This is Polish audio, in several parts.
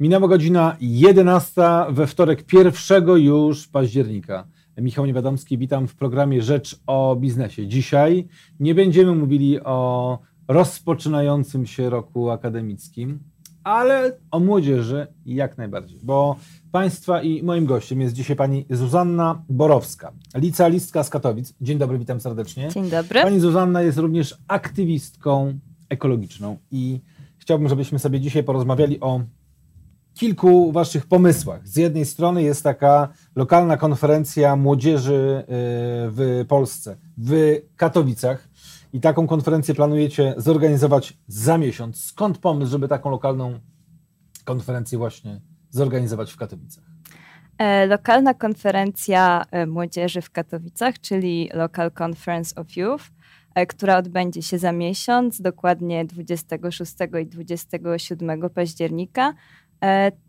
Minęła godzina 11 we wtorek 1 już października. Michał Niewiadomski, witam w programie Rzecz o biznesie. Dzisiaj nie będziemy mówili o rozpoczynającym się roku akademickim, ale o młodzieży jak najbardziej, bo Państwa i moim gościem jest dzisiaj pani Zuzanna Borowska, licealistka z Katowic. Dzień dobry, witam serdecznie. Dzień dobry. Pani Zuzanna jest również aktywistką ekologiczną i chciałbym, żebyśmy sobie dzisiaj porozmawiali o kilku Waszych pomysłach. Z jednej strony jest taka lokalna konferencja młodzieży y, w Polsce, w Katowicach. I taką konferencję planujecie zorganizować za miesiąc. Skąd pomysł, żeby taką lokalną konferencję właśnie zorganizować w Katowicach? E, lokalna konferencja e, młodzieży w Katowicach, czyli Local Conference of Youth, e, która odbędzie się za miesiąc, dokładnie 26 i 27 października, E,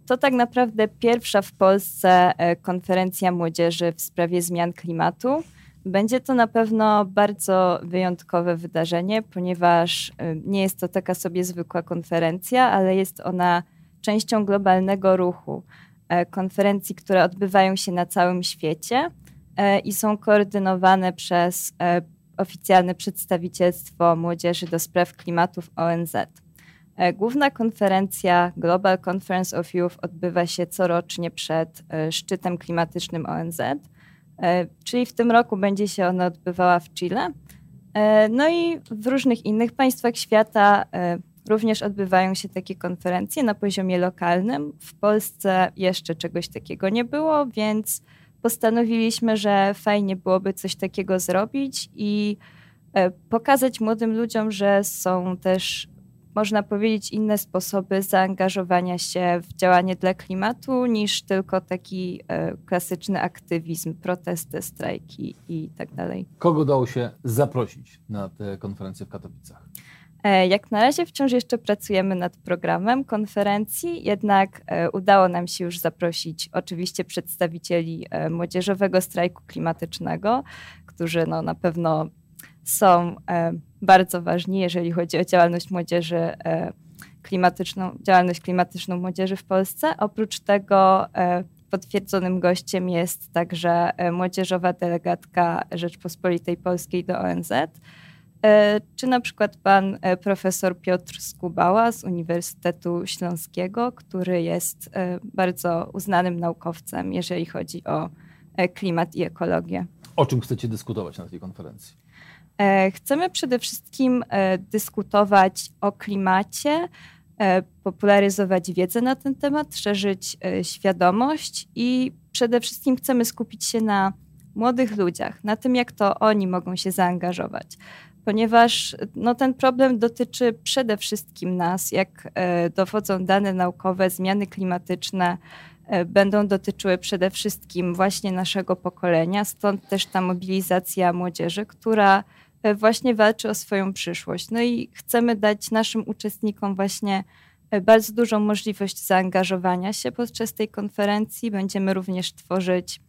to tak naprawdę pierwsza w Polsce e, konferencja młodzieży w sprawie zmian klimatu. Będzie to na pewno bardzo wyjątkowe wydarzenie, ponieważ e, nie jest to taka sobie zwykła konferencja, ale jest ona częścią globalnego ruchu konferencji, które odbywają się na całym świecie i są koordynowane przez oficjalne przedstawicielstwo młodzieży do spraw klimatów ONZ. E, główna konferencja Global Conference of Youth odbywa się corocznie przed e, szczytem klimatycznym ONZ, e, czyli w tym roku będzie się ona odbywała w Chile. No i w różnych innych państwach świata również odbywają się takie konferencje na poziomie lokalnym. W Polsce jeszcze czegoś takiego nie było, więc postanowiliśmy, że fajnie byłoby coś takiego zrobić i pokazać młodym ludziom, że są też można powiedzieć, inne sposoby zaangażowania się w działanie dla klimatu niż tylko taki e, klasyczny aktywizm, protesty, strajki i tak dalej. Kogo udało się zaprosić na tę konferencję w Katowicach? E, jak na razie wciąż jeszcze pracujemy nad programem konferencji, jednak e, udało nam się już zaprosić oczywiście przedstawicieli młodzieżowego strajku klimatycznego, którzy no, na pewno są bardzo ważni, jeżeli chodzi o działalność młodzieży e, klimatyczną, działalność klimatyczną młodzieży w Polsce. Oprócz tego e, potwierdzonym gościem jest także młodzieżowa delegatka Rzeczpospolitej Polskiej do ONZ, czy na przykład pan profesor Piotr Skubała z Uniwersytetu Śląskiego, który jest bardzo uznanym naukowcem, jeżeli chodzi o klimat i ekologię. O czym chcecie dyskutować na tej konferencji? E, chcemy przede wszystkim e, dyskutować o klimacie, e, popularyzować wiedzę na ten temat, szerzyć świadomość i przede wszystkim chcemy skupić się na młodych ludziach, na tym, jak to oni mogą się zaangażować. Ponieważ no, ten problem dotyczy przede wszystkim nas, jak dowodzą dane naukowe, zmiany klimatyczne będą dotyczyły przede wszystkim właśnie naszego pokolenia, stąd też ta mobilizacja młodzieży, która właśnie walczy o swoją przyszłość. No i chcemy dać naszym uczestnikom właśnie e, bardzo dużą możliwość zaangażowania się podczas tej konferencji. Będziemy również tworzyć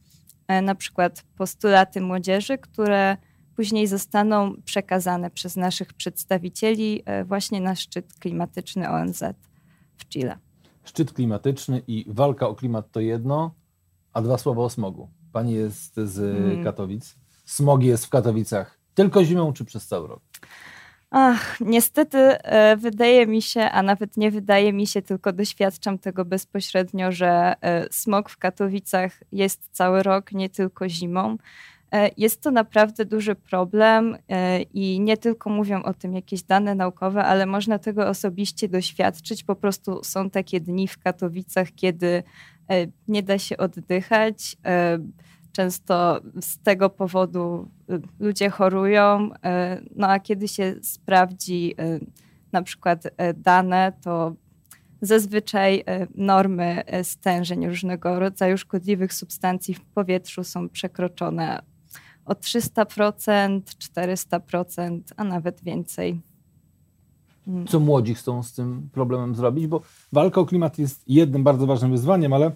e, na przykład postulaty młodzieży, które później zostaną przekazane przez naszych przedstawicieli właśnie na szczyt klimatyczny ONZ w Chile. Szczyt klimatyczny i walka o klimat to jedno, a dwa słowa o smogu. Pani jest z hmm. Katowic. Smog jest w Katowicach tylko zimą czy przez cały rok? Ach, niestety e, wydaje mi się, a nawet nie wydaje mi się, tylko doświadczam tego bezpośrednio, że e, smog w Katowicach jest cały rok, nie tylko zimą. E, jest to naprawdę duży problem i nie tylko mówią o tym jakieś dane naukowe, ale można tego osobiście doświadczyć. Po prostu są takie dni w Katowicach, kiedy nie da się oddychać Często z tego powodu y, ludzie chorują, y, no a kiedy się sprawdzi y, na przykład dane, to zazwyczaj normy stężeń różnego rodzaju szkodliwych substancji w powietrzu są przekroczone o 300%, 400%, a nawet więcej. Mm. Co młodzi chcą z tym problemem zrobić? Bo walka o klimat jest jednym bardzo ważnym wyzwaniem, ale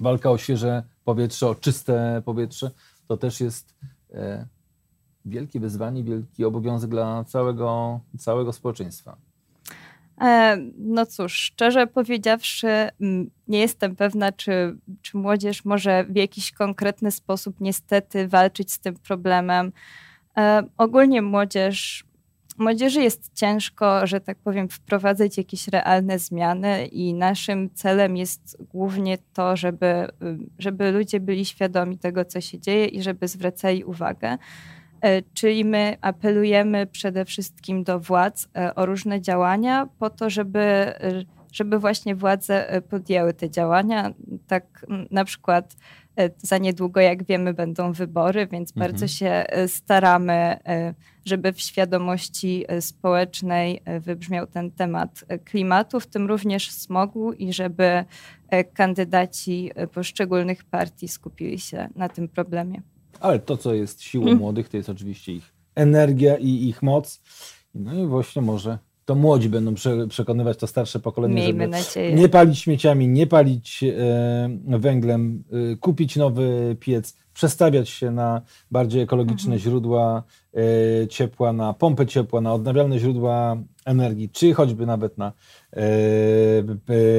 walka o świeże powietrze, o czyste powietrze, to też jest e, wielkie wyzwanie, wielki obowiązek dla całego, całego społeczeństwa. E, no cóż, szczerze powiedziawszy, nie jestem pewna, czy, czy młodzież może w jakiś konkretny sposób niestety walczyć z tym problemem. E, ogólnie młodzież, młodzieży jest ciężko, że tak powiem, wprowadzać jakieś realne zmiany i naszym celem jest głównie to, żeby, żeby ludzie byli świadomi tego, co się dzieje i żeby zwracali uwagę. E, czyli my apelujemy przede wszystkim do władz e, o różne działania po to, żeby, e, żeby właśnie władze podjęły te działania. Tak na przykład za niedługo, jak wiemy, będą wybory, więc mhm. bardzo się staramy, żeby w świadomości społecznej wybrzmiał ten temat klimatu, w tym również smogu i żeby kandydaci poszczególnych partii skupili się na tym problemie. Ale to, co jest siłą hmm. młodych, to jest oczywiście ich energia i ich moc. No i właśnie może to młodzi będą prze, przekonywać to starsze pokolenie, Miejmy żeby nadzieję. nie palić śmieciami, nie palić e, węglem, e, kupić nowy piec, przestawiać się na bardziej ekologiczne mhm. źródła e, ciepła, na pompę ciepła, na odnawialne źródła energii, czy choćby nawet na,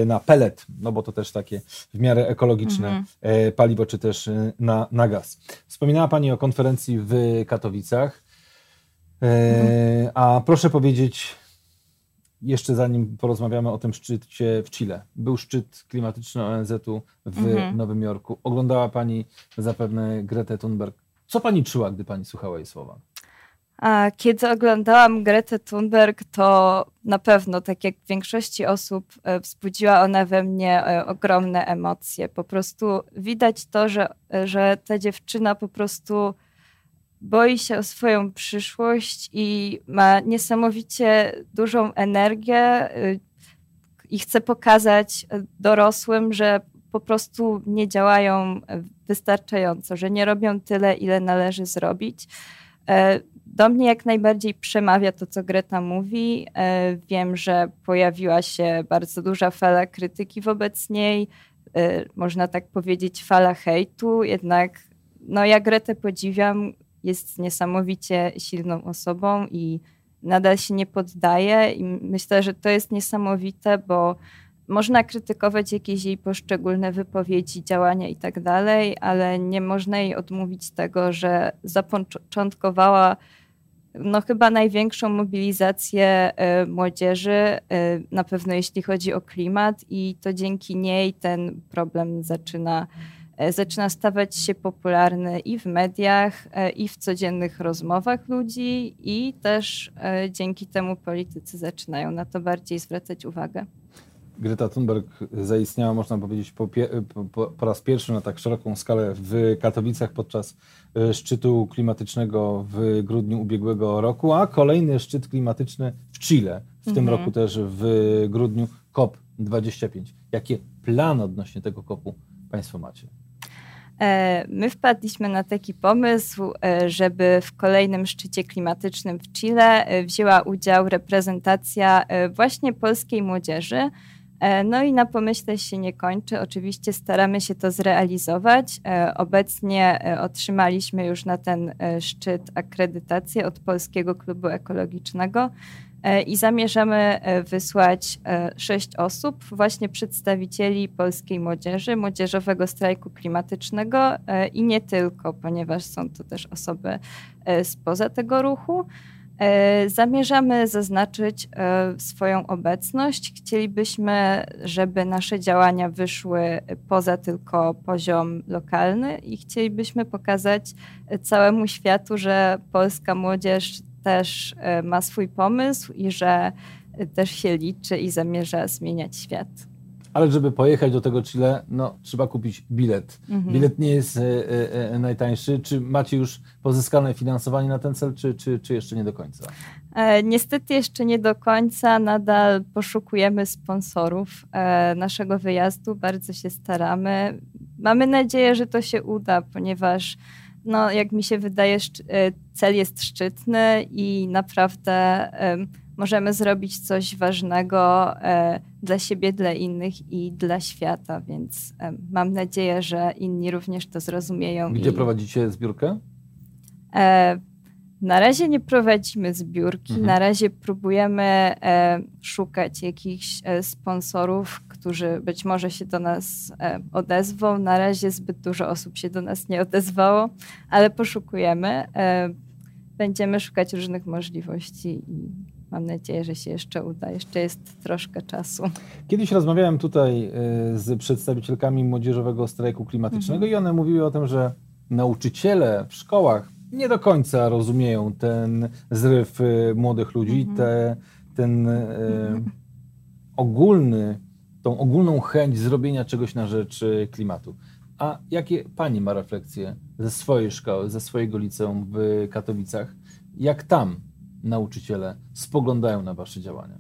na pelet, no bo to też takie w miarę ekologiczne mhm. Paliwo, czy też na, na gaz. Wspominała Pani o konferencji w Katowicach, mhm. a proszę powiedzieć, jeszcze zanim porozmawiamy o tym szczycie w Chile. Był szczyt klimatyczny ONZ-u w mhm. Nowym Jorku. Oglądała Pani zapewne Gretę Thunberg. Co Pani czuła, gdy Pani słuchała jej słowa? A kiedy oglądałam Gretę Thunberg, to na pewno, tak jak w większości osób, e, wzbudziła ona we mnie e, ogromne emocje. Po prostu widać to, że, że ta dziewczyna po prostu boi się o swoją przyszłość i ma niesamowicie dużą energię y, i chce pokazać dorosłym, że po prostu nie działają wystarczająco, że nie robią tyle, ile należy zrobić. Do mnie jak najbardziej przemawia to, co Greta mówi. Wiem, że pojawiła się bardzo duża fala krytyki wobec niej, można tak powiedzieć, fala hejtu, jednak no, ja Gretę podziwiam, jest niesamowicie silną osobą i nadal się nie poddaje. I myślę, że to jest niesamowite, bo można krytykować jakieś jej poszczególne wypowiedzi, działania i tak dalej, ale nie można jej odmówić tego, że zapoczątkowała no chyba największą mobilizację y, młodzieży, y, na pewno jeśli chodzi o klimat i to dzięki niej ten problem zaczyna zaczyna stawać się popularny i w mediach, e, i w codziennych rozmowach ludzi, i też e, dzięki temu politycy zaczynają na to bardziej zwracać uwagę. Greta Thunberg zaistniała, można powiedzieć, po, po, po, raz pierwszy na tak szeroką skalę w Katowicach podczas szczytu klimatycznego w grudniu ubiegłego roku, a kolejny szczyt klimatyczny w Chile, w tym mhm. roku też w grudniu COP25. Jakie plany odnośnie tego COP-u Państwo macie? E, my wpadliśmy na taki pomysł, e, żeby w kolejnym szczycie klimatycznym w Chile e, wzięła udział reprezentacja właśnie polskiej młodzieży. No i na pomyśle się nie kończy. Oczywiście staramy się to zrealizować. Obecnie otrzymaliśmy już na ten szczyt akredytację od Polskiego Klubu Ekologicznego. E, i zamierzamy e, wysłać e, sześć osób, właśnie przedstawicieli polskiej młodzieży, młodzieżowego strajku klimatycznego i nie tylko, ponieważ są to też osoby spoza tego ruchu. Zamierzamy zaznaczyć swoją obecność. Chcielibyśmy, żeby nasze działania wyszły poza tylko poziom lokalny i chcielibyśmy pokazać całemu światu, że polska młodzież też e, ma swój pomysł i że też się liczy i zamierza zmieniać świat. Ale żeby pojechać do tego Chile, no, trzeba kupić bilet. Mhm. Bilet nie jest e, e, najtańszy. Czy macie już pozyskane finansowanie na ten cel, czy, czy, czy jeszcze nie do końca? E, niestety jeszcze nie do końca. Nadal poszukujemy sponsorów e, naszego wyjazdu. Bardzo się staramy. Mamy nadzieję, że to się uda, ponieważ no, jak mi się wydaje, e, cel jest szczytny i naprawdę możemy zrobić coś ważnego e, dla siebie, dla innych i dla świata, więc mam nadzieję, że inni również to zrozumieją. Gdzie i... prowadzicie zbiórkę? Na razie nie prowadzimy zbiórki, mhm. na razie próbujemy e, szukać jakichś e, sponsorów, którzy być może się do nas e, odezwą. Na razie zbyt dużo osób się do nas nie odezwało, ale poszukujemy. E, będziemy szukać różnych możliwości i mam nadzieję, że się jeszcze uda. Jeszcze jest troszkę czasu. Kiedyś rozmawiałem tutaj e, z przedstawicielkami młodzieżowego strajku klimatycznego mhm. i one mówiły o tym, że nauczyciele w szkołach nie do końca rozumieją ten zryw młodych ludzi, mhm. te, ten mhm. ogólny tą ogólną chęć zrobienia czegoś na rzecz y, klimatu. A jakie Pani ma refleksje ze swojej szkoły, ze swojego liceum w Katowicach? Jak tam nauczyciele spoglądają na Wasze działania?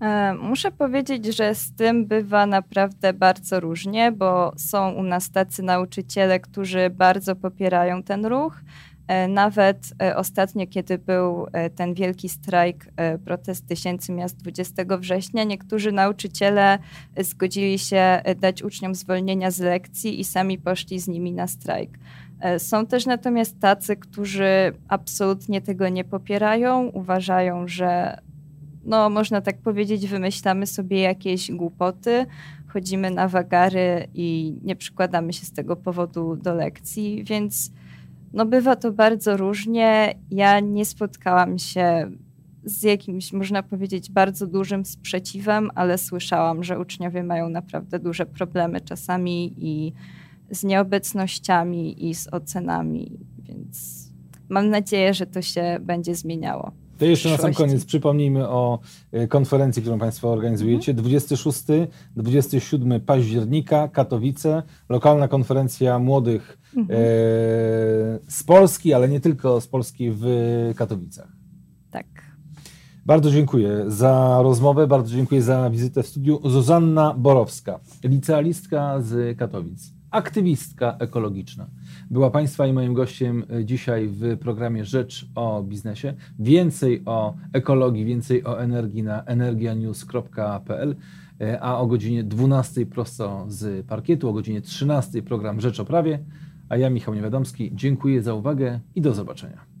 E, muszę powiedzieć, że z tym bywa naprawdę bardzo różnie, bo są u nas tacy nauczyciele, którzy bardzo popierają ten ruch, E, nawet e, ostatnio, kiedy był e, ten wielki strajk, protest tysięcy miast 20 września, niektórzy nauczyciele zgodzili się dać uczniom zwolnienia z lekcji i sami poszli z nimi na strajk. Są też natomiast tacy, którzy absolutnie tego nie popierają, uważają, że no, można tak powiedzieć, wymyślamy sobie jakieś głupoty, chodzimy na wagary i nie przykładamy się z tego powodu do lekcji, więc no bywa to bardzo różnie. Ja nie spotkałam się z jakimś, można powiedzieć, bardzo dużym sprzeciwem, ale słyszałam, że uczniowie mają naprawdę duże problemy czasami i z nieobecnościami, i z ocenami, więc mam nadzieję, że to się będzie zmieniało. To jeszcze na sam koniec przypomnijmy o e, konferencji, którą Państwo organizujecie. 26-27 mhm. października, Katowice, lokalna konferencja młodych mhm. e, z Polski, ale nie tylko z Polski w Katowicach. Tak. Bardzo dziękuję za rozmowę, bardzo dziękuję za wizytę w studiu. Zuzanna Borowska, licealistka z Katowic, aktywistka ekologiczna. Była Państwa i moim gościem e, dzisiaj w programie Rzecz o biznesie. Więcej o ekologii, więcej o energii na energianews.pl, e, a o godzinie 12 prosto z parkietu, o godzinie 13 program Rzecz o prawie. A ja, Michał Niewiadomski, dziękuję za uwagę i do zobaczenia.